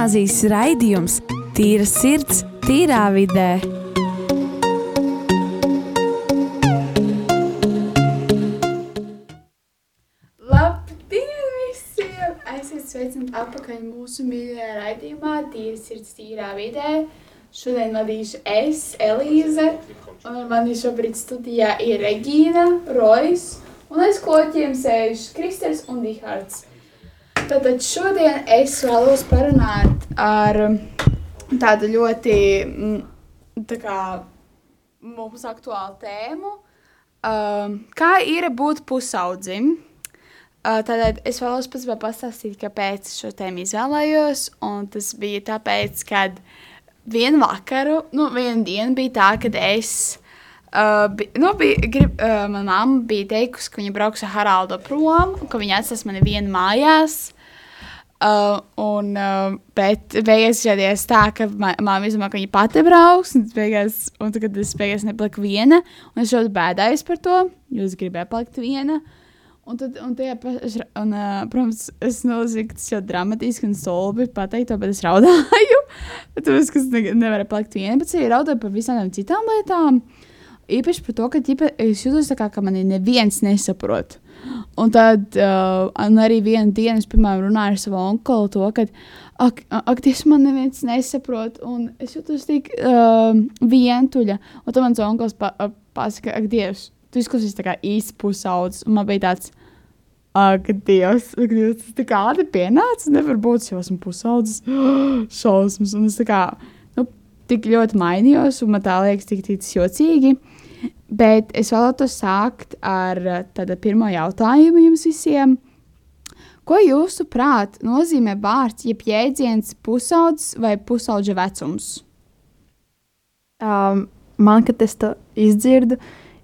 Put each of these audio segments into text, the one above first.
gimnāzijas raidījums Tīra sirds, tīrā vidē. Labdien visiem! Esiet sveicināti atpakaļ mūsu mīļajā raidījumā Tīra sirds, tīrā vidē. Šodien vadīšu es, Elīze, un mani šobrīd studijā ir Regīna, Rojas, un aiz koķiem sēž Kristers un Dihards. Tātad šodien es vēlos parunāt ar tādu ļoti mm, tā kā, mums aktuālu tēmu. Um, kā ir būt pusaudzim? Uh, Tātad es vēlos pats pastāstīt, kāpēc šo tēmu izvēlējos. Tas bija tāpēc, ka vienu vakaru, nu, vienu dienu bija tā, kad es. Uh, bi, nu, bija, grib, uh, mana mamma bija teikusi, ka viņa brauks ar Haraldu prom, ka viņa atstās mani vienu mājās. Uh, un, uh, bet beigās izrādījās tā, ka māte izdomāja, ka viņa pati brauks. Un, beigās, un tad, es beigās nepaliku viena, un es ļoti bēdājos par to, jo es gribēju palikt viena. Un tad, un tajā, paš, un, uh, protams, es nolaidu, ka tas ļoti dramatiski un stulbi pateikt to, bet es raudāju. Tāpēc, ka es ne, nevaru palikt viena, bet es arī raudāju par visām citām lietām. Īpaši par to, ka ģipa, es jūtos tā kā, ka mani neviens nesaprot. Un tad uh, un arī vienā dienā es, piemēram, runāju ar savu onkuli to, ka, ak, ak tas man neviens nesaprot, un es jūtos tik uh, vientuļa. Un tad mans onkulis pa, uh, pasaka, ak, Dievs, tu izklausies tā kā īsti pusaudzis, un man bija tāds. Ak, Dievs, ak, Dievs tas tā kā ātri pienāca. Nevar būt, jo esmu pusaudzis. Šausmas. Un es tā kā nu, tik ļoti mainījos, un man tā liekas tik tīcis jocīgi. Bet es vēlētos sākt ar tādu pirmo jautājumu jums visiem. Ko jūsuprāt nozīmē vārds, jeb jēdziens pusaudzis vai pusaudža vecums? Um, man, kad es to izdzirdu,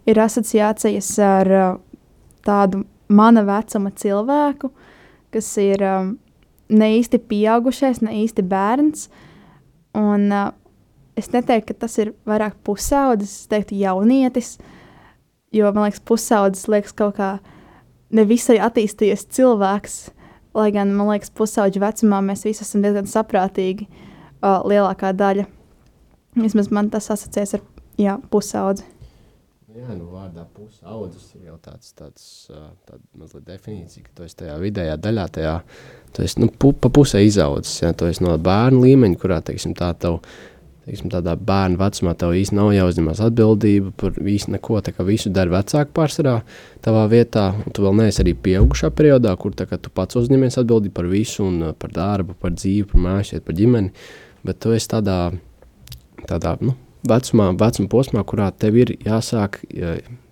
ir asociācijas ar uh, tādu mana vecuma cilvēku, kas ir um, ne īsti pieaugušais, ne īsti bērns. Un, uh, es neteiktu, ka tas ir vairāk pusaudzis, es teiktu, jaunietis. Jo man liekas, pusaudzis liekas kaut kā nevisai attīstījies cilvēks. Lai gan man liekas, pusaudža vecumā mēs visi esam diezgan saprātīgi, uh, lielākā daļa. Vismaz man tas asociēs ar jā, pusaudzi. Jā, nu vārdā pusaudzis ir jau tāds, tāds tāda mazliet definīcija, ka tu esi tajā vidējā daļā, tajā, tu esi, nu, pu, pa pusē izaudzis, ja, tu esi no bērnu līmeņa, kurā, teiksim, tā tev, teiksim, tādā bērnu vecumā tev īsti nav jāuzņemās atbildība par visu neko, tā kā visu dara vecāku pārsvarā tavā vietā, un tu vēl neesi arī pieaugušā periodā, kur kā tu pats uzņemies atbildību par visu un par darbu, par dzīvi, par mājiet, par ģimeni, bet tu esi tādā, tādā, nu, vecumā, vecuma posmā, kurā tev ir jāsāk,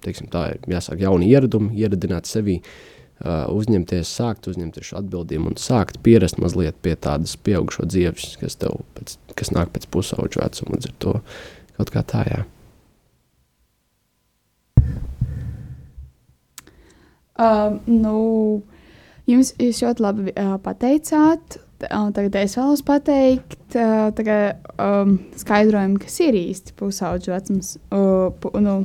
teiksim, tā, jāsāk jauni ieradumi, ieradināt sevi, uh, uzņemties, sākt uzņemties šo atbildību un sākt pierast mazliet pie tādas pieaugušo dzīves, kas tev pēc, kas nāk pēc pusauģu vecuma, līdz ar to kaut kā tā, jā. Uh, nu, jums jūs ļoti labi uh, pateicāt. Tagad es vēlos pateikt, uh, tagad, um, skaidrojumu, kas ir īsti pusaudžu vecums. Uh, pu, nu,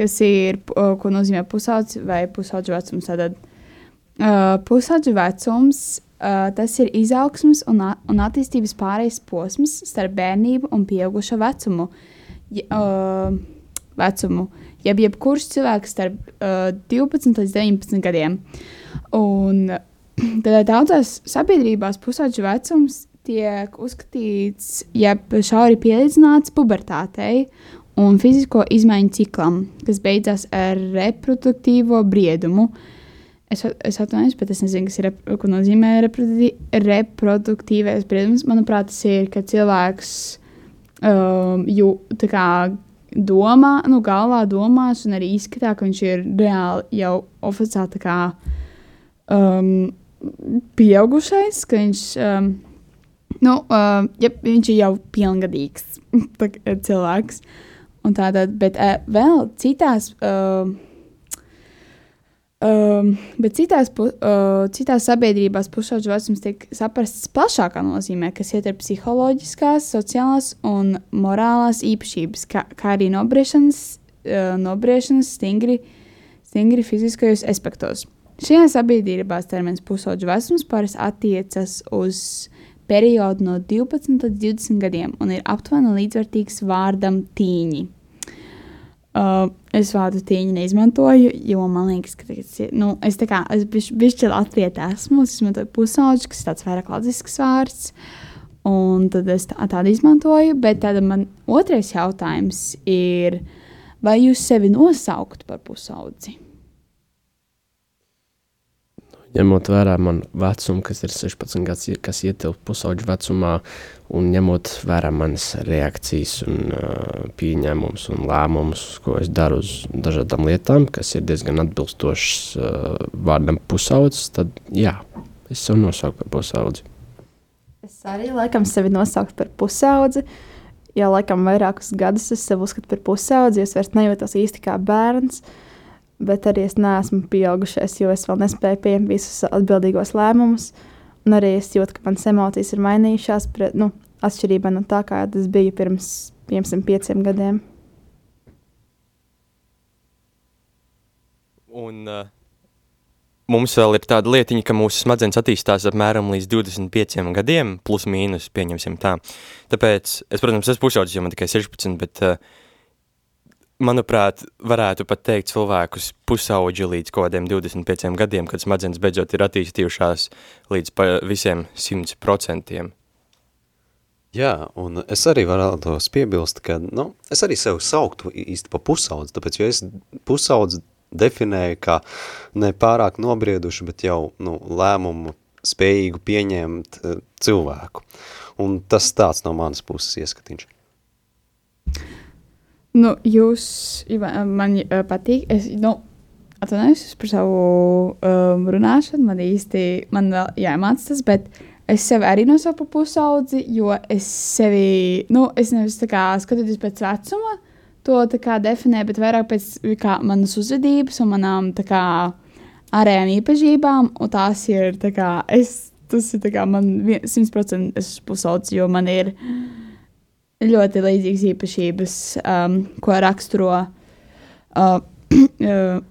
kas ir, ko nozīmē pusaudzis vai pusaudžu vecums. Tad uh, pusaudžu vecums uh, tas ir izaugsmas un, un attīstības pārējais posms starp bērnību un pieaugušo vecumu. Ja, uh, vecumu jeb jebkurš cilvēks starp uh, 12 līdz 19 gadiem. Un, Tad daudzās sabiedrībās pusaudžu vecums tiek uzskatīts, jeb šauri pielīdzināts pubertātei un fizisko izmaiņu ciklam, kas beidzas ar reproduktīvo briedumu. Es, es atvainojos, bet es nezinu, kas ir, ko nozīmē reproduktīvais briedums. Manuprāt, tas ir, kad cilvēks um, jū, kā, domā, nu, galvā domās, un arī izskatā, ka viņš ir reāli jau oficiāli kā, um, pieaugušais, ka viņš, um, nu, uh, ja, viņš ir jau pilngadīgs cilvēks. Un tātad, bet uh, vēl citās, uh, um, bet citās, pu, uh, citās sabiedrībās pusauģu vecums tiek saprasts plašākā nozīmē, kas ietver psiholoģiskās, sociālās un morālās īpašības, kā, kā arī nobriešanas, uh, nobriešanas stingri, stingri fiziskajos aspektos. Šajā sabiedrībā termins pusauģu vecums parasti attiecas uz periodu no 12 līdz 20 gadiem un ir aptuveni līdzvērtīgs vārdam tīņi. Uh, es vārdu tīņu neizmantoju, jo man liekas, ka tas ir. Nu, es tā kā es bišķi Latvijā esmu, es izmantoju pusauģi, kas ir tāds vairāk latvisks vārds. Un tad es tā, tādu izmantoju, bet tad man otrais jautājums ir, vai jūs sevi nosaukt par pusaudzi? Ņemot vērā manu vecumu, kas ir 16 gads, kas ietilpst pusauģu vecumā, un ņemot vērā manas reakcijas, un uh, pieņēmumus un lēmumus, ko es daru uz dažādām lietām, kas ir diezgan atbilstošs uh, vārdam pusaudzis, tad jā, es sev nosaucu par pusaudzi. Es arī laikam sevi nosaucu par pusaudzi. Jau laikam vairākus gadus es sev uzskatu par pusaudzi, es vairs nejūtos īsti kā bērns. Uh, bet arī es neesmu pieaugušais, jo es vēl nespēju pieņemt visus atbildīgos lēmumus. Un arī es jūtu, ka manas emocijas ir mainījušās, pret, nu, atšķirībā no tā, kā tas bija pirms piemēram pieciem gadiem. Un, uh, mums vēl ir tāda lietiņa, ka mūsu smadzenes attīstās apmēram līdz 25 gadiem, plus mīnus, pieņemsim tā. Tāpēc, es, protams, esmu pusaudzis, jo man tikai 16, bet uh, manuprāt, varētu pat teikt cilvēkus pusauģi līdz kaut kādiem 25 gadiem, kad smadzenes beidzot ir attīstījušās līdz visiem 100%. Jā, un es arī varētos piebilst, ka, nu, es arī sev sauktu īsti pa pusaudzi, tāpēc, jo es pusaudzi definēju kā ne pārāk nobrieduši, bet jau, nu, lēmumu spējīgu pieņemt uh, cilvēku. Un tas tāds no manas puses ieskatiņš. Nu, jūs man uh, patīk. Es nu, atvainojos par savu um, runāšanu. Man īsti man vēl jāmācās tas, bet es sevi arī nosaucu par pusaudzi, jo es sevi, nu, es nevis tā kā skatoties pēc vecuma, to kā definēju, bet vairāk pēc kā manas uzvedības un manām tā kā ārējām īpašībām. Un tās ir tā kā es, tas ir tā kā man 100% esmu pusaudzis, jo man ir. Mm ļoti līdzīgas īpašības, um, ko raksturo uh, uh,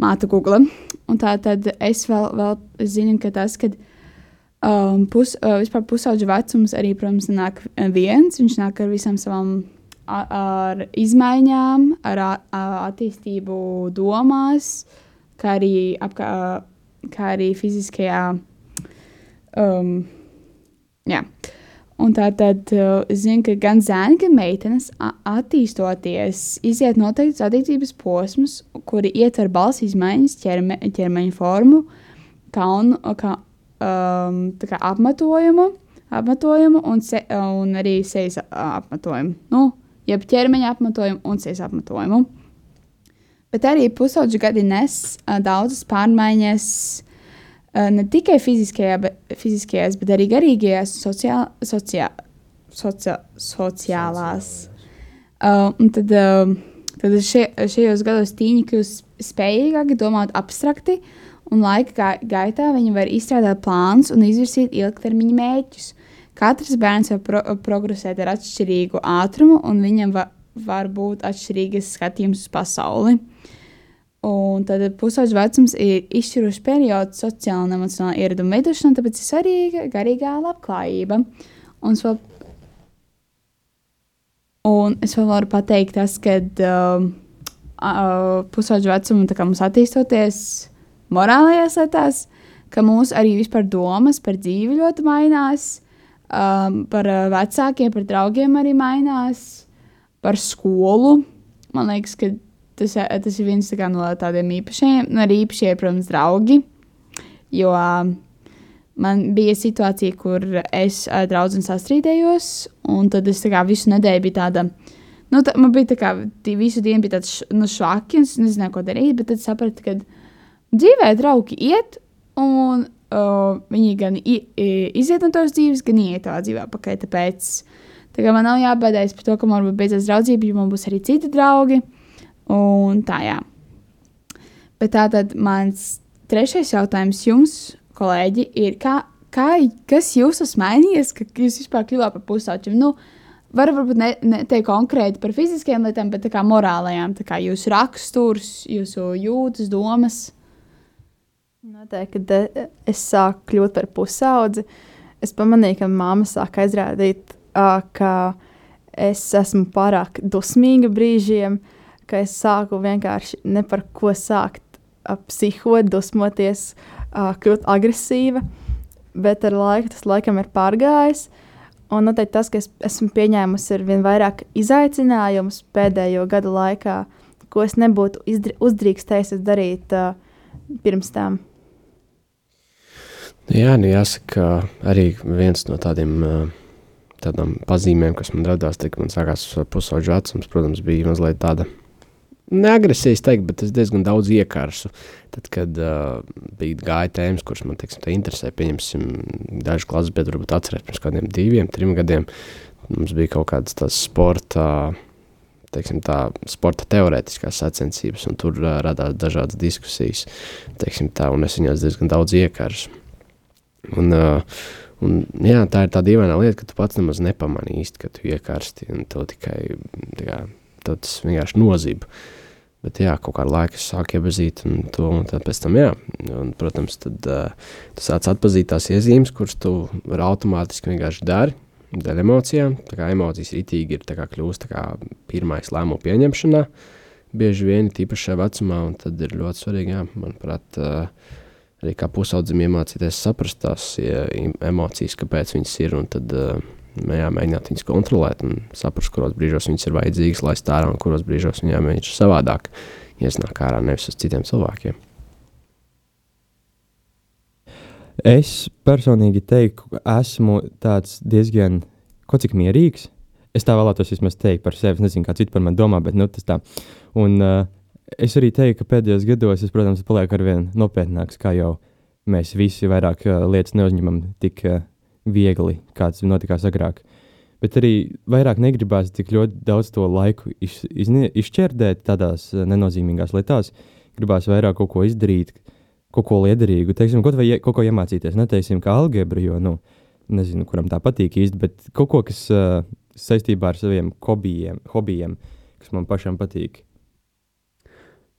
māte Google. Un tā tad es vēl, vēl zinu, ka tas, kad um, pus, uh, vispār pusauģa vecums arī, protams, nāk viens, viņš nāk ar visām savām ar izmaiņām, ar attīstību domās, kā arī, apkā, kā arī fiziskajā. Um, jā. Un tā tad uh, es zinu, ka gan zēni, gan meitenes attīstoties, iziet noteikts attīstības posms, kuri ietver balss izmaiņas, ķerme, ķermeņa formu, kaunu, kā, um, kā apmetojumu, apmetojumu un, se, un arī sejas apmetojumu. Nu, jeb ķermeņa apmetojumu un sejas apmetojumu. Bet arī pusauģi gadi nes uh, daudzas pārmaiņas Eh, ne tikai fiziskajā, bet, fiziskajās, bet arī garīgajās sociāl, sociā, sociā, sociālās. Uh, un tad, uh, tad šie, šajos gados tīņi kļūst spējīgāki domāt abstrakti, un laika gaitā viņi var izstrādāt plānus un izvirsīt ilgtermiņa mērķus. Katrs bērns var pro progresēt ar atšķirīgu ātrumu, un viņam va var būt atšķirīgas skatījums uz pasauli. Un tad pusauģa vecums ir izšķirošs periods sociālajā un emocionālajā ieraduma veidošanā, tāpēc ir svarīga garīgā labklājība. Un es vēl, un es vēl varu pateikt, tas, ka uh, uh, pusauģa vecuma mums attīstoties morālajās lietās, ka mūsu arī vispār domas par dzīvi ļoti mainās, um, par uh, vecākiem, par draugiem arī mainās, par skolu. Man liekas, ka tas, tas ir viens no tādiem īpašiem, nu, arī īpašie, protams, draugi. Jo man bija situācija, kur es ar draugu sastrīdējos, un tad es kā, visu nedēļu biju tāda. Nu, tā, man bija tā kā visu dienu bija tāds nu, švaki, un es nezināju, ko darīt. Bet tad sapratu, ka dzīvē draugi iet, un uh, viņi gan i, i, iziet no tās dzīves, gan iet tā dzīvē pakaļ. Tāpēc tā man nav jābaidās par to, ka man varbūt beidzās draudzība, jo man būs arī citi draugi. Un tā, jā. Bet tā tad mans trešais jautājums jums, kolēģi, ir, kā, kā, kas jūs esat mainījies, ka jūs vispār kļuvāt par pusauģiem? Nu, var varbūt ne, ne teikt konkrēti par fiziskajām lietām, bet kā morālajām, tā kā jūsu raksturs, jūsu jūtas, domas. Noteikti, kad es sāku kļūt par pusaudzi, es pamanīju, ka mamma sāk aizrādīt, uh, ka es esmu pārāk dusmīga brīžiem, ka es sāku vienkārši ne par ko sākt uh, psihot, dusmoties, uh, kļūt agresīva. Bet ar laiku tas laikam ir pārgājis. Un noteikti tas, ka es esmu pieņēmusi ar vien vairāk izaicinājumus pēdējo gadu laikā, ko es nebūtu uzdrīkstējusi darīt uh, pirms tam. Jā, nu jāsaka, arī viens no tādiem uh, tādām pazīmēm, kas man radās, kad man sākās pusauģa vecums, protams, bija mazliet tāda neagresīvs teikt, bet es diezgan daudz iekārsu. Tad, kad uh, bija gāja tēmas, kuras man teiksim, interesē, pieņemsim, daži klases biedri varbūt atcerēs pirms kādiem diviem, trim gadiem, mums bija kaut kādas tās sporta, teiksim tā, sporta teorētiskās sacensības, un tur uh, radās dažādas diskusijas, teiksim tā, un es viņās diezgan daudz iekārsu. Un, uh, un, jā, tā ir tā dīvaina lieta, ka tu pats nemaz nepamani īsti, ka tu iekārsti, un to tikai, tā kā, tas vienkārši nozība. Bet, jā, kaut kādā laikā es sāku iepazīt to, un tad tam, jā, un, protams, tad uh, tu sāc atpazīt tās iezīmes, kuras tu automātiski vienkārši dari, dēļ emocijām. Tā kā emocijas ritīgi ir kā kļūst kā pirmais lēmumu pieņemšanā, bieži vien tīpaši šajā vecumā, un tad ir ļoti svarīgi, jā, manuprāt, uh, arī kā pusaudzim iemācīties saprast tās ja, emocijas, kāpēc viņas ir, un tad uh, jā, mēģināt viņas kontrolēt un saprast, kuros brīžos viņas ir vajadzīgas, lai stāvā, un kuros brīžos viņām jāmēģina savādāk iesnāk ārā nevis uz citiem cilvēkiem. Es personīgi teiktu, ka esmu diezgan kaut cik mierīgs. Es tā vēlētos vismaz teikt par sevi. Es nezinu, kā citi par mani domā, bet nu, tas tā. Un, uh, es arī teiktu, ka pēdējos gados es, protams, palieku ar vien nopietnāks, kā jau mēs visi vairāk uh, lietas neuzņemam tik uh, viegli, kāds notikās agrāk. Bet arī vairāk negribās tik ļoti daudz to laiku iz, iznie, izšķērdēt tādās uh, nenozīmīgās lietās. Gribās vairāk kaut ko izdarīt, kaut ko liederīgu, teiksim, kaut, vai, kaut ko iemācīties. Neteiksim, kā algebra, jo, nu, nezinu, kuram tā patīk īsti, bet kaut ko, kas uh, saistībā ar saviem hobijiem, hobijiem, kas man pašam patīk.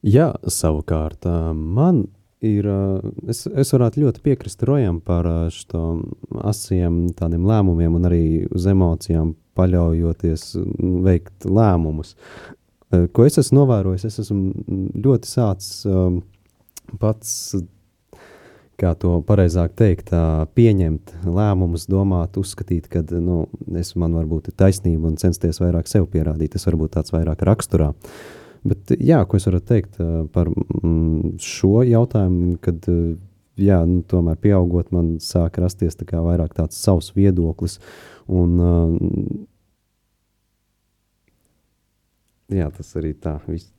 Jā, savukārt man ir, es, es varētu ļoti piekrist Rojam par šo asiem tādiem lēmumiem un arī uz emocijām paļaujoties veikt lēmumus. Ko es esmu novērojis, es esmu ļoti sācis pats, kā to pareizāk teikt, pieņemt lēmumus, domāt, uzskatīt, ka nu, es man varbūt ir taisnība un censties vairāk sev pierādīt. Tas varbūt tāds vairāk raksturā. Uh, Bet, jā, ko es varu teikt par mm, šo jautājumu, kad jā, nu, tomēr pieaugot, man sāk rasties tā vairāk tāds savs viedoklis. Un, jā, tas arī tā viss.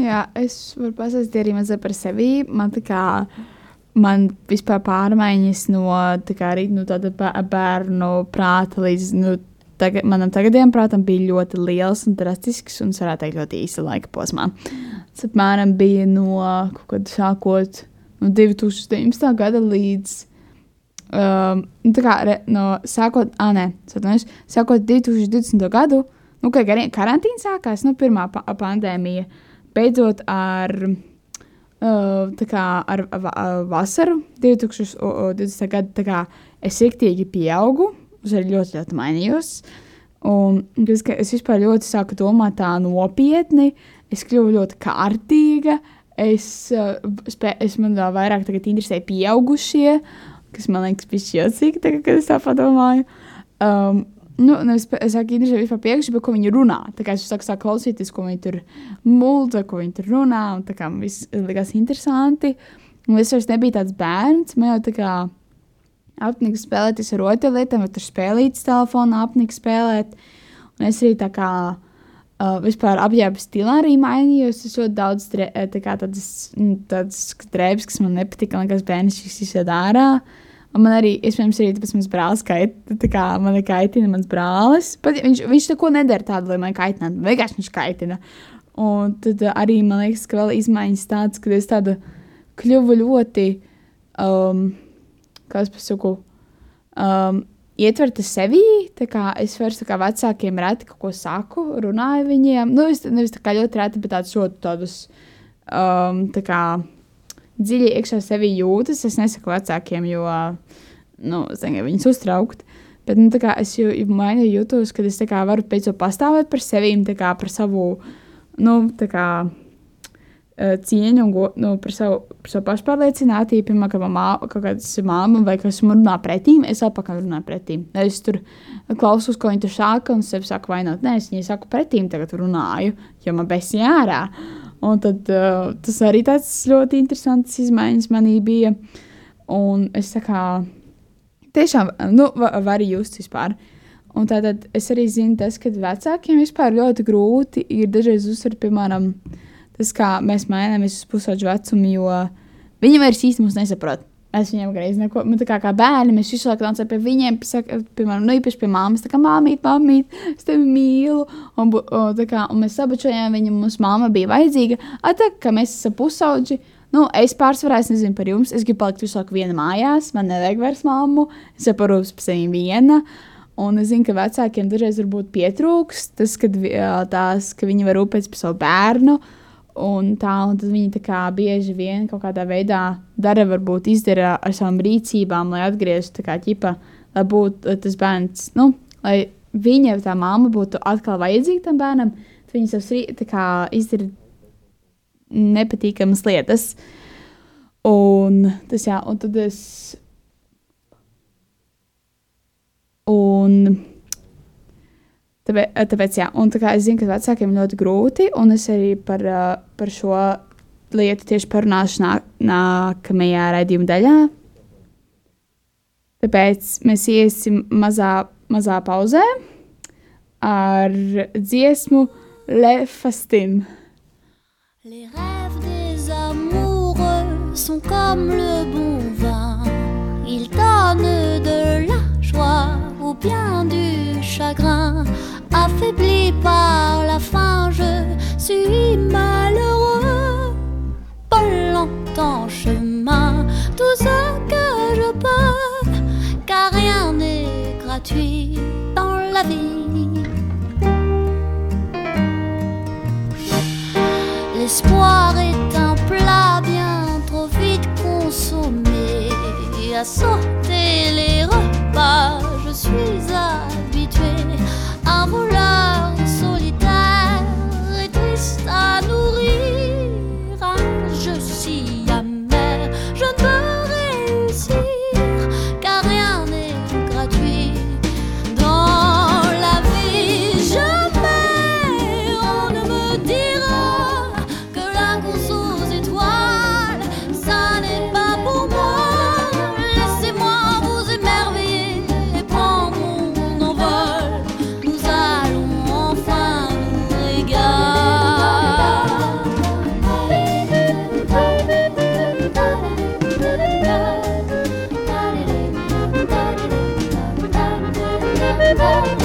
Jā, es varu pastāstīt arī mazliet par sevi. Man tā kā man vispār pārmaiņas no, kā, arī, no tāda bērnu prāta līdz nu, tagad, manam tagadējam prātam bija ļoti liels un drastisks, un es varētu teikt, ļoti īsa laika posmā. Tas apmēram bija no kaut kad sākot no 2019. gada līdz. Um, nu, kā re, no sākot, ah, nē, satunies, sākot 2020. gadu, nu, kad karantīna sākās, nu, pirmā pa pandēmija, beidzot ar, uh, kā ar vasaru 2020. gadu, kā es iktīgi pieaugu, arī ļoti, ļoti mainījos. Un es, es vispār ļoti sāku domāt tā nopietni, es kļuvu ļoti kārtīga. Es, uh, spē, es man vēl vairāk interesēju pieaugušie, kas man liekas, bija tagad, kad es tā padomāju. Um, nu, nevis, es sāku interesēt vispār pieaugušie, bet ko viņi runā. Tā kā es sāku, sāku klausīties, ko viņi tur mulda, ko viņi tur runā, un tā kā viss likās interesanti. Un es vairs nebiju tāds bērns, man jau tā kā apnika spēlēties ar rotaļlietām, vai tur spēlītas telefonā apnika spēlēt. Un es arī tā kā uh, vispār apģērba stilā arī mainījos. Es ļoti daudz tā kā, tādas, tādas drēbes, kas man nepatika, un kas bērnišķīgs izsēd ārā. Un man arī, iespējams, arī tas mans brālis kaitina, tā kā man kaitina mans brālis. Pat, viņš, viņš neko nedara tādu, lai man kaitinātu, vienkārši viņš kaitina. Un tad arī man liekas, ka vēl izmaiņas tādas, ka es tādu kļuvu ļoti um, kā es pasaku, um, ietverta sevī. Es vairs kā vecākiem reti kaut ko saku, runāju viņiem. Nu, es nevis tā kā ļoti reti, bet tādus ļoti tādus um, tā kā dziļi iekšā sevī jūtas. Es nesaku vecākiem, jo nu, negribu viņus uztraukt. Bet nu, kā es jau maiņu jūtos, kad es kā varu beidzot pastāvēt par sevi, kā par savu, nu, tā kā cieņu un go, nu, par savu, par savu pašpārliecinātību. Piemēram, ka mamā, kaut kāds māma vai kas man runā pretīm, es atpakaļ runāju pretīm. Es tur klausos, ko viņi tur saka, un sev saku vainot. Nē, es viņai saku pretīm, tagad runāju, jo man besi ārā. Un tad uh, tas arī tāds ļoti interesants izmaiņas manī bija. Un es tā kā tiešām nu, va- varu just vispār. Un tātad es arī zinu, tas, ka vecākiem vispār ļoti grūti ir dažreiz uzsvērt, piemēram, tas, kā mēs maināmies uz pusauģu vecumu, jo viņi vairs īsti mūs nesaprot. Mēs viņiem greizi neko, nu, tā kā, kā bērni, mēs visu laiku nācām pie viņiem, saka, piemēram, nu, īpaši pie māmas, tā kā māmīt, māmīt, es tevi mīlu, un, o, kā, un mēs sabučojām viņu, mums māma bija vajadzīga, a, tā, ka mēs esam pusauģi, nu, es pārsvarā, es nezinu par jums, es gribu palikt visu laiku viena mājās, man nevajag vairs māmu, es jau parūpes par sevi viena, un es zinu, ka vecākiem dažreiz varbūt pietrūks tas, kad tās, ka viņi var rūpēties par savu bērnu, Un tā, un tad viņi tā kā bieži vien kaut kādā veidā dara, varbūt izdara ar savām rīcībām, lai atgrieztu tā kā ķipa, lai būtu tas bērns, nu, lai viņa, tā māma būtu atkal vajadzīga tam bērnam, tad viņi savus izdara nepatīkamas lietas. Un tas, jā, un tad es. Un Tāpēc, tāpēc jā, un tā kā es zinu, ka vecākiem ļoti grūti, un es arī par, ā, par šo lietu tieši parunāšu nā, nākamajā raidījuma daļā. Tāpēc mēs iesim mazā, mazā pauzē ar dziesmu Lefastim. Les rêves des amoureux sont comme le bon vin. Ils donnent de la joie ou bien du chagrin. Affaibli par la faim, je suis malheureux. Pas longtemps chemin, tout ce que je peux, car rien n'est gratuit dans la vie. L'espoir est un plat bien trop vite consommé. À sauter les repas, je suis habitué. La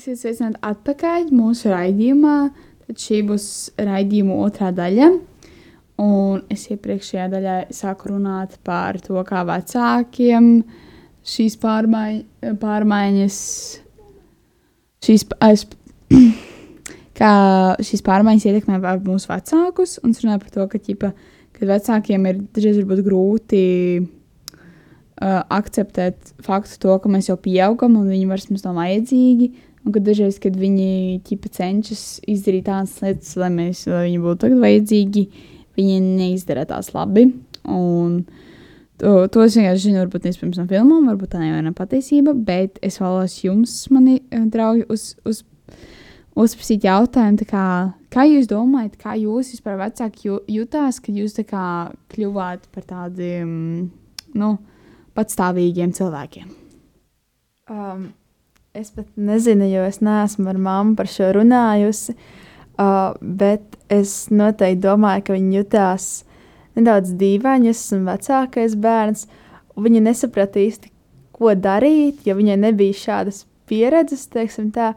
Esiet sveicināti atpakaļ mūsu raidījumā. Tad šī būs raidījuma otrā daļa. Un es iepriekšējā daļā sāku runāt par to, kā vecākiem šīs pārmaiņ, pārmaiņas, šīs, es, kā šīs pārmaiņas ietekmē mūsu vecākus. Un es runāju par to, ka, ķipa, ka vecākiem ir dažreiz grūti akceptēt faktu, to, ka mēs jau pieaugam un viņi vairs mums nav vajadzīgi. Un ka dažreiz, kad viņi ķipa, cenšas izdarīt tādas lietas, lai, mēs, lai viņi būtu tagad vajadzīgi, viņi neizdara tās labi. Un To, to es vienkārši zinu, varbūt nespējams no filmām, varbūt tā nav patiesība, bet es vēlos jums, mani eh, draugi, uz, uz, uzprasīt jautājumu, kā, kā jūs domājat, kā jūs vispār vecāki jū, jutās, kad jūs kā, kļuvāt par tādiem nu, patstāvīgiem cilvēkiem? Um, es pat nezinu, jo es neesmu ar mammu par šo runājusi, uh, bet es noteikti domāju, ka viņi jutās nedaudz dīvaini, es esmu vecākais bērns. Viņa nesaprata īsti, ko darīt, jo viņai nebija šādas pieredzes, teiksim tā.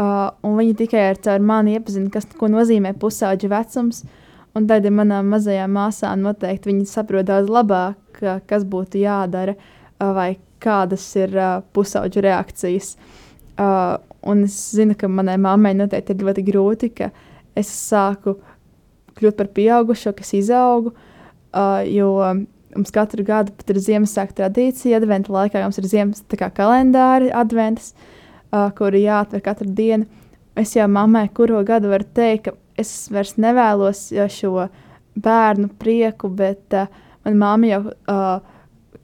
Uh, viņa tikai ar caur mani iepazina, kas nozīmē pusauģa vecums. Un tad ar manām mazajām māsām noteikti viņi saprot daudz labāk, kas būtu jādara vai kādas ir uh, pusauģa reakcijas. Uh, un es zinu, ka manai mammai noteikti ir ļoti grūti, ka es sāku kļūt par pieaugušo, kas izaugu. Uh, jo mums katru gadu ir Ziemassvētku tradīcija, adventu laikā mums ir Ziemassvētku kalendāri, adventas, uh, kuri jāatver katru dienu. Es jau mammai kuru gadu varu teikt, ka es vairs nevēlos šo bērnu prieku, bet uh, manā mamma jau uh,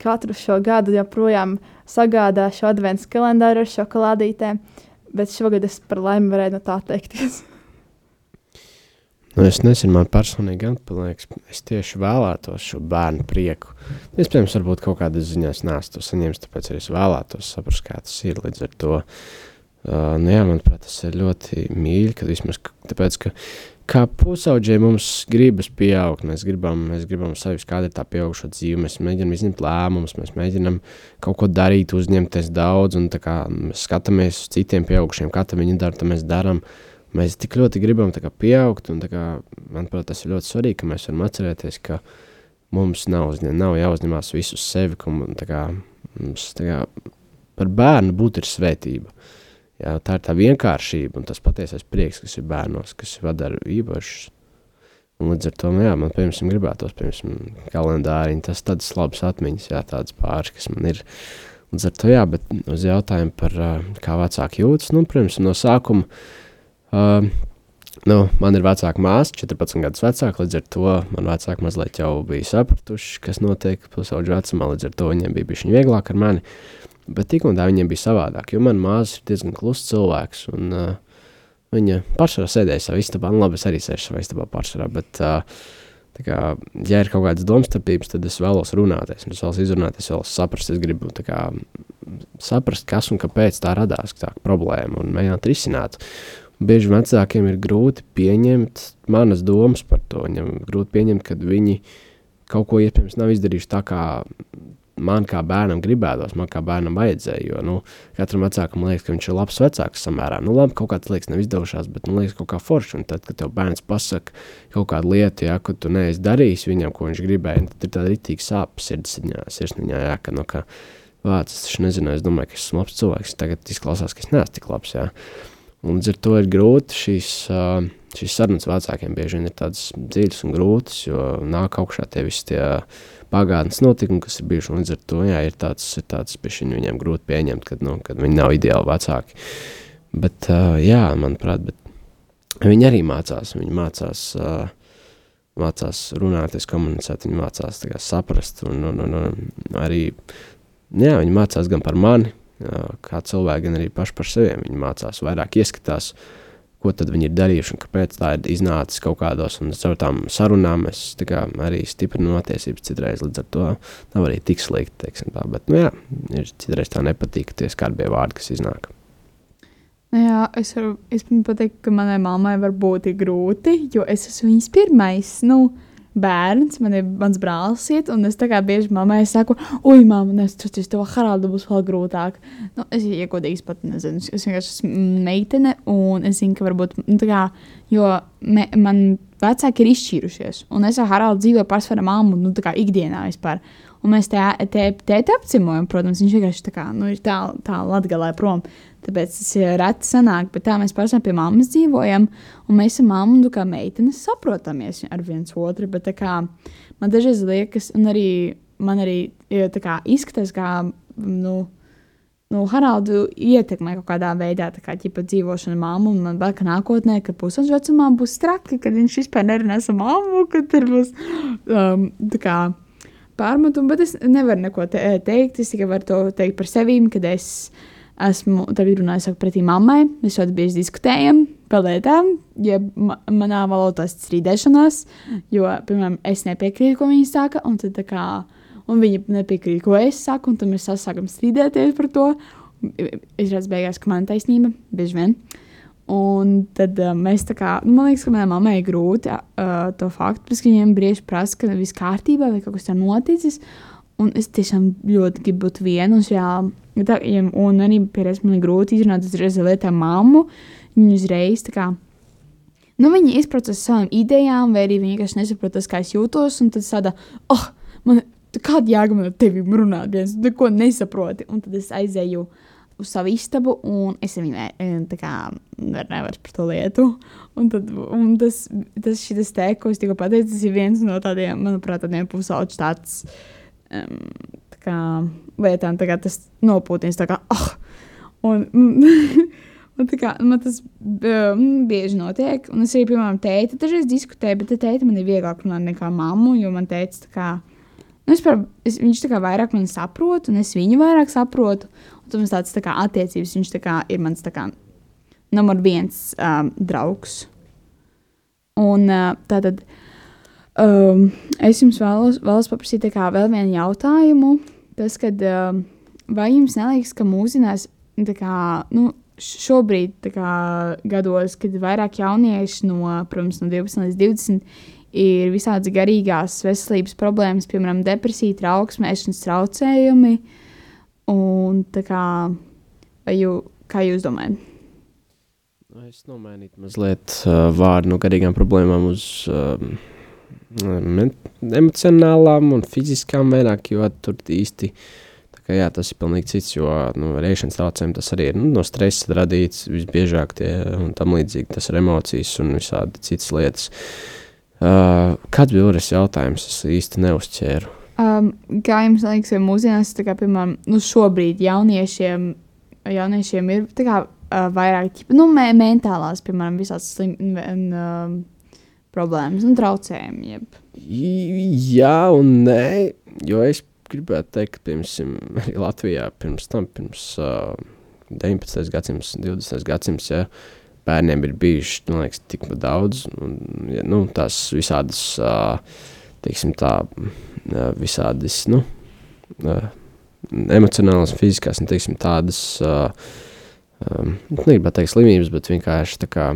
katru šo gadu joprojām sagādā šo adventu kalendāru ar šokolādītēm, bet šogad es par laimi varēju no tā teikties. Nu, es nezinu, man personīgi liekas, es tieši vēlētos šo bērnu prieku. Iespējams, varbūt kaut ziņā es neesmu to saņēmis, tāpēc arī es vēlētos saprast, kā tas ir līdz ar to. Uh, nu, jā, manuprāt, tas ir ļoti mīļi, ka vismaz tāpēc, ka kā pusauģiem mums gribas pieaugt, mēs gribam, mēs gribam sevi, kāda ir tā pieaugušo dzīve, mēs mēģinam izņemt lēmumus, mēs mēģinam kaut ko darīt, uzņemties daudz, un kā mēs skatāmies uz citiem pieaugušiem, kā viņi dara, tad mēs darām. Mēs tik ļoti gribam kā, pieaugt, un kā, manuprāt, tas ir ļoti svarīgi, ka mēs varam atcerēties, ka mums nav, uzņem, nav jāuzņemās visu sevi, ka kā, mums kā, par bērnu būt ir svētība. Jā, tā ir tā vienkāršība un tas patiesais prieks, kas ir bērnos, kas padara īpašs. Un līdz ar to, nu jā, man, piemēram, gribētos, piemēram, kalendāriņi, tas tādas labas atmiņas, jā, tādas pāris, kas man ir. Līdz ar to, jā, bet uz jautājumu par kā vecāki jūtas, nu, protams, no sākuma Uh, nu, man ir vecāka māsa, 14 gadus vecāka, līdz ar to man vecāki mazliet jau bija sapratuši, kas notiek pusauģu vecumā, līdz ar to viņiem bija bišķiņ vieglāk ar mani, bet tik un tā viņiem bija savādāk, jo man māsa ir diezgan klusts cilvēks, un uh, viņa pašā sēdēja savā istabā, nu labi, es arī sēžu savā istabā pašā, bet uh, kā, ja ir kaut kādas domstarpības, tad es vēlos runāties, es vēlos izrunāties, es vēlos saprast, es gribu kā, saprast, kas un kāpēc tā radās, tā problēma, un mēģināt risināt. Bieži vecākiem ir grūti pieņemt manas domas par to. Viņam ir grūti pieņemt, ka viņi kaut ko iespējams nav izdarījuši tā, kā man kā bērnam gribētos, man kā bērnam vajadzēja. Jo nu, katram vecākam liekas, ka viņš ir labs vecāks samērā. Nu, labi, kaut kādas lietas nav izdevušās, bet man liekas, kaut kā forši. Un tad, kad tev bērns pasaka kaut kādu lietu, ja, ko tu neesi darījis viņam, ko viņš gribēja, tad ir tāda rītīga sāpes sirdsapziņā, sirsniņā, ja, ka, nu, ka vārds, es taču nezināju, es domāju, ka esmu labs cilvēks, tagad izklausās, ka es neesmu tik labs. Ja. Un līdz ar to ir grūti šīs, šīs sarunas vecākiem bieži vien ir tādas dziļas un grūtas, jo nāk augšā tie visi tie pagātnes notikumi, kas ir bijuši. Līdz ar to jā, ir tāds, ir tāds pišķiņ viņiem grūti pieņemt, kad, nu, kad viņi nav ideāli vecāki. Bet, jā, manuprāt, viņi arī mācās, viņi mācās, mācās runāties, komunicēt, viņi mācās kā, saprast un, un, un, un arī, jā, viņi mācās gan par mani, kā cilvēki, gan arī paši par sevi. Viņi mācās vairāk ieskatās, ko tad viņi ir darījuši un kāpēc tā ir iznācis kaut kādos. Un caur tām sarunām es kā, arī stiprinu attiecības citreiz, līdz ar to nav arī tik slikti, tā. Bet, nu jā, ir citreiz tā nepatīk tie skarbie vārdi, kas iznāk. Nu jā, es varu pateikt, ka manai mammai var būt grūti, jo es esmu viņas pirmais. Nu, bērns, man ir mans brālis, iet, un es tā kā bieži mammai saku, ui, mamma, es tur tev Haraldu būs vēl grūtāk. Nu, es iegodīgi pat nezinu, es vienkārši esmu meitene, un es zinu, ka varbūt, nu, tā kā, jo me, man vecāki ir izšķīrušies, un es ar Haraldu dzīvoju pārsvarā mammu, nu, tā kā ikdienā vispār. Un mēs te, te, te, te apcimojam, protams, viņš vienkārši tā kā, nu, ir tā, tā latgalē prom. Tāpēc tas ir reti sanāk, bet tā mēs pašām pie mammas dzīvojam, un mēs ar mammu, nu, kā meitenes, saprotamies ar viens otru. Bet kā, man dažreiz liekas, un arī man arī kā, izskatās, kā, nu, nu, Haraldu ietekmē kaut kādā veidā, kā ģipa dzīvošana mammu, un man baigi nākotnē, ka pusauģu vecumā būs traki, kad viņš vispār nerunās ar mammu, kad tur būs, um, kā, pārmetumu, bet es nevaru neko te, teikt. Es tikai varu to teikt par sevi, kad es esmu tagad runājis pretī mammai. Mēs ļoti bieži diskutējam par lietām, ja ma manā valodā tas strīdēšanās, jo, piemēram, es nepiekrītu, ko viņa saka, un tad kā. Un viņa nepiekrīt, ko es saku, un tad mēs sākam strīdēties par to. Izrādās, beigās, ka man ir taisnība, bieži vien. Un tad uh, mēs tā kā, nu, man liekas, ka manai mammai ir grūti uh, to faktu, pēc, ka viņiem brīži prasa, ka viss kārtībā vai kaut kas tāds noticis. Un es tiešām ļoti gribu būt viena. Un, šajā, tā, ja, un arī pieredzēju, man ir grūti izrunāt uzreiz lietā mammu. Viņa uzreiz tā kā. Nu, viņi izprot ar savām idejām, vai arī viņi vienkārši nesaprot, kā es jūtos. Un tad tāda, oh, man, kāda jēga man ar tevi runāt, viens neko nesaproti. Un tad es aizēju uz savu istabu, un es viņu nevaru par to lietu. Un, tad, un tas, tas šis te, ko es tikko pateicu, tas ir viens no tādiem, manuprāt, tādiem pusauģu tāds. Um, tā kā lietām, tā kā tas nopūtīs, tā kā, oh! un, un tā kā man tas um, bieži notiek, un es arī, piemēram, tēti dažreiz diskutēju, bet tēti man ir vieglāk runāt nekā mammu, jo man teica, tā kā, nu, es par, es, viņš tā kā vairāk mani saprot, un es viņu vairāk saprotu, Tad mums tāds tā kā attiecības, viņš tā kā ir mans tā kā numur viens um, draugs. Un uh, tātad um, es jums vēlos, vēlos paprasīt vēl vienu jautājumu. Tas, kad um, vai jums neliekas, ka mūsdienās kā, nu, šobrīd kā, gados, kad vairāk jaunieši no, protams, no 12 līdz 20 ir visādas garīgās veselības problēmas, piemēram, depresija, trauksme, ēšanas traucējumi, Un kā, jū, kā jūs domājat? Es nomainītu mazliet uh, vārdu no garīgām problēmām uz um, emocionālām un fiziskām vairāk, jo tur īsti kā, jā, tas ir pilnīgi cits, jo nu, rēšanas traucējumi tas arī ir nu, no stresa radīts visbiežāk tie un tam līdzīgi tas ir emocijas un visādi citas lietas. Uh, kāds bija otrs jautājums? Es īsti neuzķēru. Um, kā jums liekas, vai mūsdienās, kā, piemēram, nu, šobrīd jauniešiem, jauniešiem ir kā, uh, vairāk nu, me mentālās, piemēram, visādas slim, un, uh, problēmas un traucējumi? Jeb. Jā, un nē, jo es gribētu teikt, ka arī Latvijā pirms tam, pirms uh, 19. gadsimts, 20. gadsimts, ja, bērniem ir bijuši, liekas, tik daudz, un, ja, nu, tās visādas, uh, teiksim tā, visādas nu, emocionālas, fiziskās, un teiksim, tādas, negribētu teikt slimības, bet vienkārši tā kā,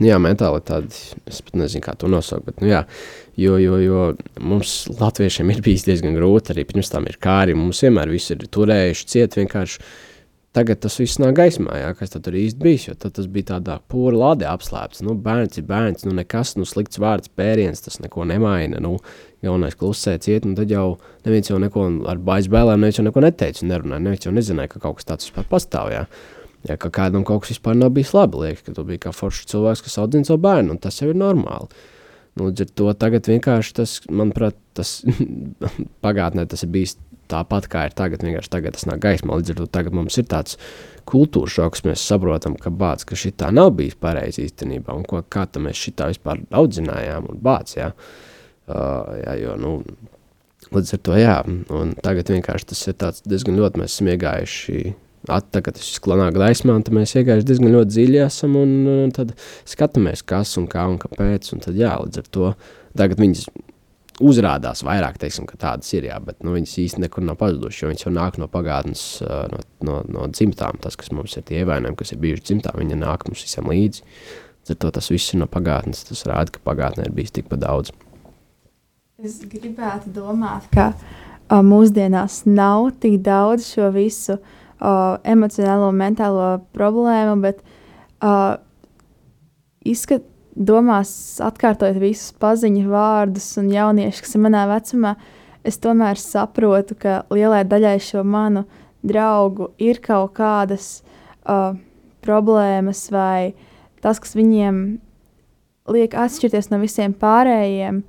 nu jā, mentāli tādi, es pat nezinu, kā to nosaukt, bet, nu jā, jo, jo, jo mums latviešiem ir bijis diezgan grūti, arī pirms tam ir kāri, mums vienmēr visi ir turējuši ciet vienkārši, Tagad tas viss nāk gaismā, jā, kas tur īsti bijis. Jo tas bija tādā pūra lādē apslēpts. Nu, bērns ir bērns, nu, nekas, nu, slikts vārds, pēriens, tas neko nemaina. Nu, jaunais klusē ciet, un tad jau neviens jau neko ar bailes bailēm, neviens jau neko neteica un nerunāja. Neviens jau nezināja, ka kaut kas tāds vispār pastāv. Jā. Ja, ka kādam kaut kas vispār nav bijis labi, liekas, ka tu biji kā foršs cilvēks, kas audzina savu bērnu, un tas jau ir normāli. Nu, līdz ar to tagad vienkārši tas, manuprāt, tas pagātnē tas ir bijis tāpat kā ir tagad, vienkārši tagad tas nāk gaismā. Līdz ar to tagad mums ir tāds kultūras šoks, mēs saprotam, ka bācis, ka šī tā nav bijis pareizi īstenībā, un ko, kā mēs šitā vispār audzinājām un bācis, jā. Uh, jā, jo, nu, līdz ar to, jā, un tagad vienkārši tas ir tāds diezgan ļoti, mēs esam iegājuši tagad tas ir klanā gaismā, un mēs iegājuši diezgan ļoti dziļi esam, un, un tad skatāmies, kas un kā un kāpēc, un tad jā, līdz ar to tagad viņas uzrādās vairāk, teiksim, ka tādas ir, jā, bet nu, viņas īsti nekur nav pazudušas, jo viņas jau nāk no pagātnes, no, no, no dzimtām. Tas, kas mums ir tie ievainojumi, kas ir bijuši dzimtā, viņi nāk mums visam līdzi. To tas viss ir no pagātnes. Tas rāda, ka pagātnē ir bijis tikpat daudz. Es gribētu domāt, ka uh, mūsdienās nav tik daudz šo visu uh, emocionālo un mentālo problēmu, bet uh, izskat, domās, atkārtojot visus paziņu vārdus un jauniešus, kas ir manā vecumā, es tomēr saprotu, ka lielai daļai šo manu draugu ir kaut kādas uh, problēmas vai tas, kas viņiem liek atšķirties no visiem pārējiem,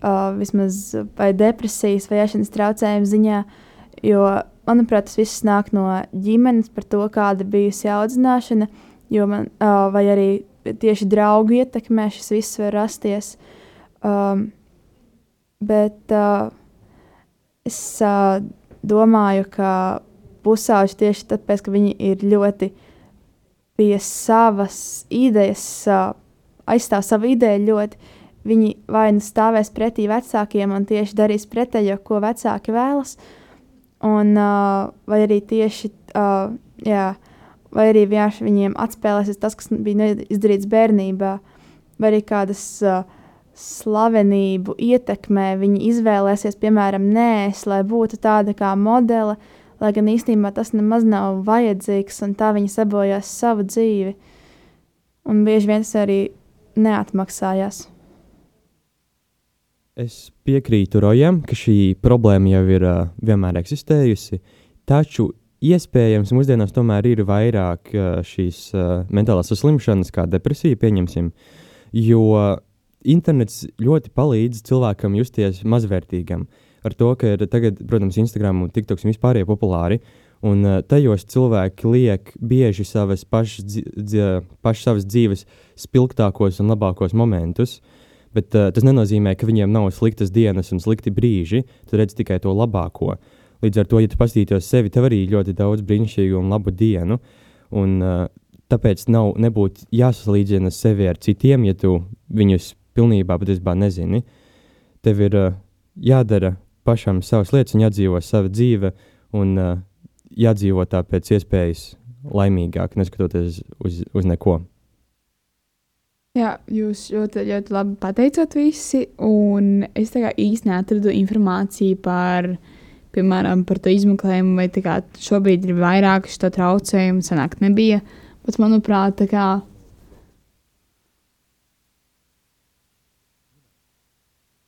uh, vismaz vai depresijas vai ēšanas traucējumu ziņā, jo, manuprāt, tas viss nāk no ģimenes par to, kāda bijusi audzināšana, jo man, uh, vai arī tieši draugu ietekmē šis viss var rasties. Um, bet uh, es uh, domāju, ka pusauģi tieši tāpēc, ka viņi ir ļoti pie savas idejas, uh, aizstāv savu ideju ļoti. Viņi vai nu stāvēs pretī vecākiem un tieši darīs pretējo, ko vecāki vēlas, un, uh, vai arī tieši uh, jā, vai arī vienkārši viņiem atspēlēsies tas, kas bija izdarīts bērnībā, vai arī kādas uh, slavenību ietekmē viņi izvēlēsies, piemēram, nēs, lai būtu tāda kā modele, lai gan īstenībā tas nemaz nav vajadzīgs, un tā viņi sabojās savu dzīvi. Un bieži vien tas arī neatmaksājās. Es piekrītu Rojam, ka šī problēma jau ir uh, vienmēr eksistējusi, taču iespējams mūsdienās tomēr ir vairāk uh, šīs uh, mentālās saslimšanas, kā depresija, pieņemsim, jo internets ļoti palīdz cilvēkam justies mazvērtīgam. Ar to, ka ir tagad, protams, Instagram un TikToks vispār ir populāri, un uh, tajos cilvēki liek bieži savas pašas, dzi, pašas savas dzīves spilgtākos un labākos momentus. Bet uh, tas nenozīmē, ka viņiem nav sliktas dienas un slikti brīži. Tu redz tikai to labāko. Līdz ar to, ja tu paskatītos sevi, tev arī ļoti daudz brīnišķīgu un labu dienu. Un, uh, tāpēc nav nebūtu jāsalīdzina sevi ar citiem, ja tu viņus pilnībā patiesībā nezini. Tev ir uh, jādara pašam savas lietas un jādzīvo sava dzīve un uh, jādzīvo tā pēc iespējas laimīgāk, neskatoties uz, uz neko. Jā, jūs ļoti, ļoti labi pateicāt visi, un es tā kā īsti neatradu informāciju par, piemēram, par to izmeklējumu, vai tā kā šobrīd ir vairāk šo traucējumu, sanāk nebija, bet manuprāt, tā kā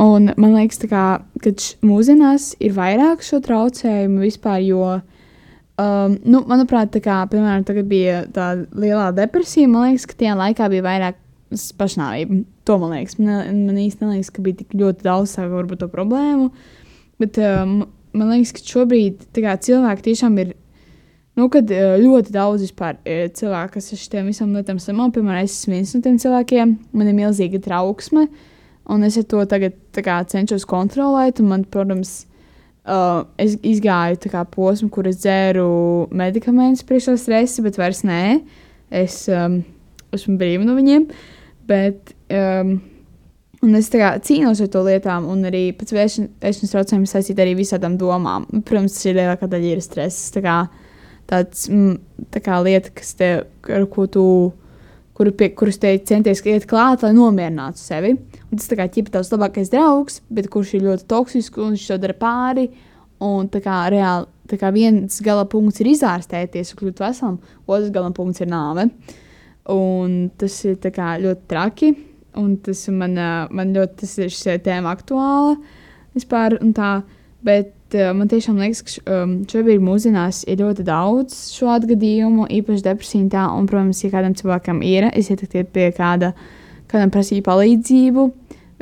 Un man liekas, kā, ka mūsdienās ir vairāk šo traucējumu vispār, jo, um, nu, manuprāt, kā, piemēram, tagad bija tā lielā depresija, man liekas, ka tajā laikā bija vairāk pašnāvība. To man liekas, man, man īsti neliekas, ka bija tik ļoti daudz varbūt to problēmu, bet um, man liekas, ka šobrīd kā, cilvēki tiešām ir. Nu, kad uh, ļoti daudz vispār, uh, cilvēku, kas ar šiem visam lietām samo, piemēram, es esmu viens no tiem cilvēkiem, man ir milzīga trauksme. Uh, Un es to tagad kā, cenšos kontrolēt. Man, protams, uh, es izgāju kā, posmu, kur es dzēru medikamentus priekš stresa, bet vairs nē. Es um, esmu brīva no viņiem. Bet, um, Un es kā, cīnos ar to lietām, un arī pēc vēšanas traucējumiem saistīt arī visādām domām. Protams, ir lielākā daļa ir stress. Tā kā, tāds, mm, tā kā lieta, kas te, ar ko tu kuru pie, kurus te centies iet klāt, lai nomierinātu sevi. Un tas kā ķipa tavs labākais draugs, bet kurš ir ļoti toksisks un viņš to dara pāri. Un tā kā reāli tā kā viens gala punkts ir izārstēties un kļūt veselam, otrs gala punkts ir nāve. Un tas ir kā, ļoti traki. Un tas man, man ļoti tas ir šī tēma aktuāla vispār. Tā, bet uh, man tiešām liekas, ka šobrīd mūsdienās ir ļoti daudz šādu gadījumu, īpaši depresiju. Tā, un, protams, ja kādam cilvēkam ir, es ieteiktu pie kāda, kādam prasīt palīdzību.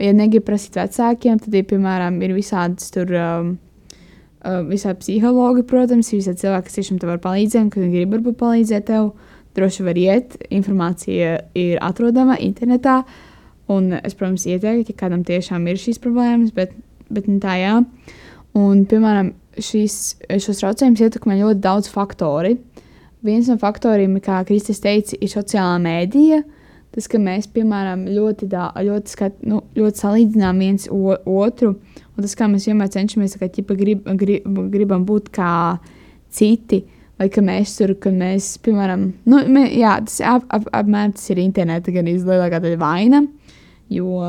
Ja negribu prasīt vecākiem, tad, ja, piemēram, ir visādas tur. Um, uh, visādi psihologi, protams, ir visādi cilvēki, kas tiešām tev var palīdzēt, kad grib varbūt palīdzēt tev. Droši var iet, informācija ir atrodama internetā. Un es, protams, ieteiktu, ja kādam tiešām ir šīs problēmas, bet, bet tā jā. Uh, Un, piemēram, šīs, šos traucējumus ietekmē ļoti daudz faktori. Viens no faktoriem, kā Kristis teica, ir sociālā mēdīja. Tas, ka mēs, piemēram, ļoti, dā, ļoti, skat, nu, ļoti salīdzinām viens otru, un tas, kā mēs vienmēr cenšamies kā, ķipa, grib, grib, gribam būt kā citi, vai ka mēs tur, kad mēs, piemēram, nu, mē, jā, tas ap, ap, apmēram tas ir interneta gan izlielākā daļa vaina. Jo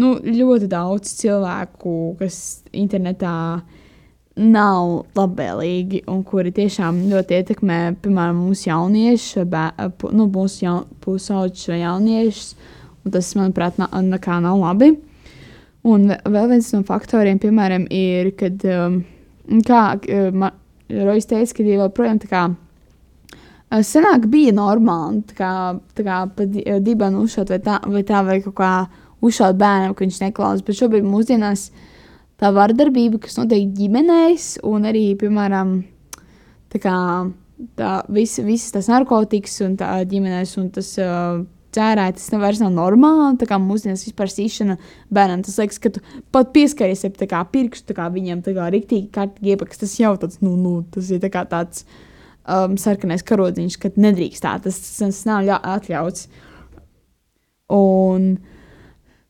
nu, ļoti daudz cilvēku, kas internetā nav labvēlīgi un kuri tiešām ļoti ietekmē, piemēram, mūsu jauniešus, nu, mūsu jaun, pusauģus vai jauniešus. Tas, manuprāt, nav, nav labi. Un vēl viens no faktoriem, piemēram, ir, kad, um, kā uh, Rojas teica, ka ir joprojām tā kā Senāk bija normāli, tā kā, tā kā pa dibanu uzšaut vai tā, vai tā, vai kaut kā uzšaut bērnam, ka viņš neklausās. Bet šobrīd mūsdienās tā vardarbība, kas notiek ģimenēs, un arī, piemēram, tā kā tā visa, visas tas narkotikas un tā ģimenēs un tas uh, ķērēt, tas vairs nav normāli. Tā kā mūsdienās vispār sīšana bērnam, tas liekas, ka tu pat pieskaries kā pirkstu, kā viņiem tā kā riktīgi kārtīgi iepaks, tas jau tāds, nu, nu, tas ir tā kā tāds um, sarkanais karodziņš, kad nedrīkst tā, tas, tas nav ļa- atļauts. Un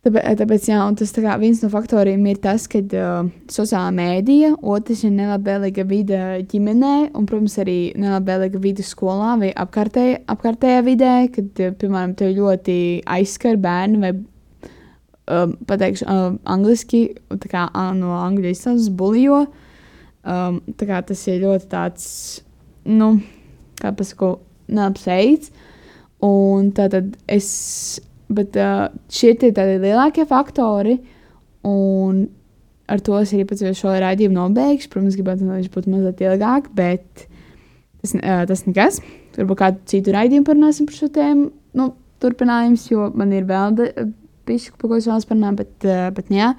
tāpēc, tāpēc jā, tas tā viens no faktoriem ir tas, ka uh, sociālā mēdīja, otrs ir nelabvēlīga vide ģimenē, un, protams, arī nelabvēlīga vide skolā vai apkārtējā, apkārtējā vidē, kad, piemēram, tev ļoti aizskar bērni vai um, pateikšu um, angliski, tā kā no angļu izcelsmes bulijo. Um, tā kā tas ir ļoti tāds, nu, kā pasaku, neapsveic. Un tātad es, bet uh, šie ir tādi lielākie faktori, un ar to es arī pats šo raidījumu nobeigšu. Protams, gribētu, lai viņš būtu mazliet ilgāk, bet tas, uh, tas nekas. Varbūt kādu citu raidījumu parunāsim par šo tēmu. Nu, turpinājums, jo man ir vēl pišķi, par ko es vēlos parunāt, bet, uh, bet nu jā,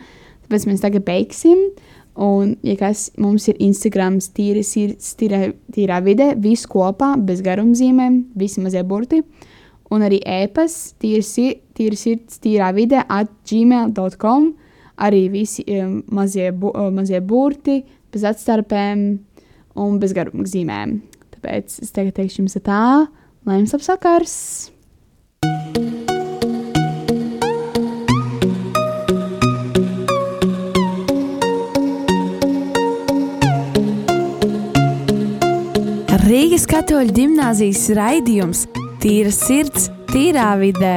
tāpēc mēs tagad beigsim. Un, ja kas mums ir Instagram, tīri sirds, tīrā, vidē, viss kopā, bez garumzīmēm, visi mazie burti. Un arī sir- tīri sirds, tīrā vidē, at gmail.com. Arī visi um, mazie, bu, uh, mazie burti, bez atstarpēm un bez garumzīmēm. Tāpēc es tagad teikšu jums tā, lai jums apsakars! Rīgas katoļu gimnāzijas raidījums Tīra sirds, tīrā vidē.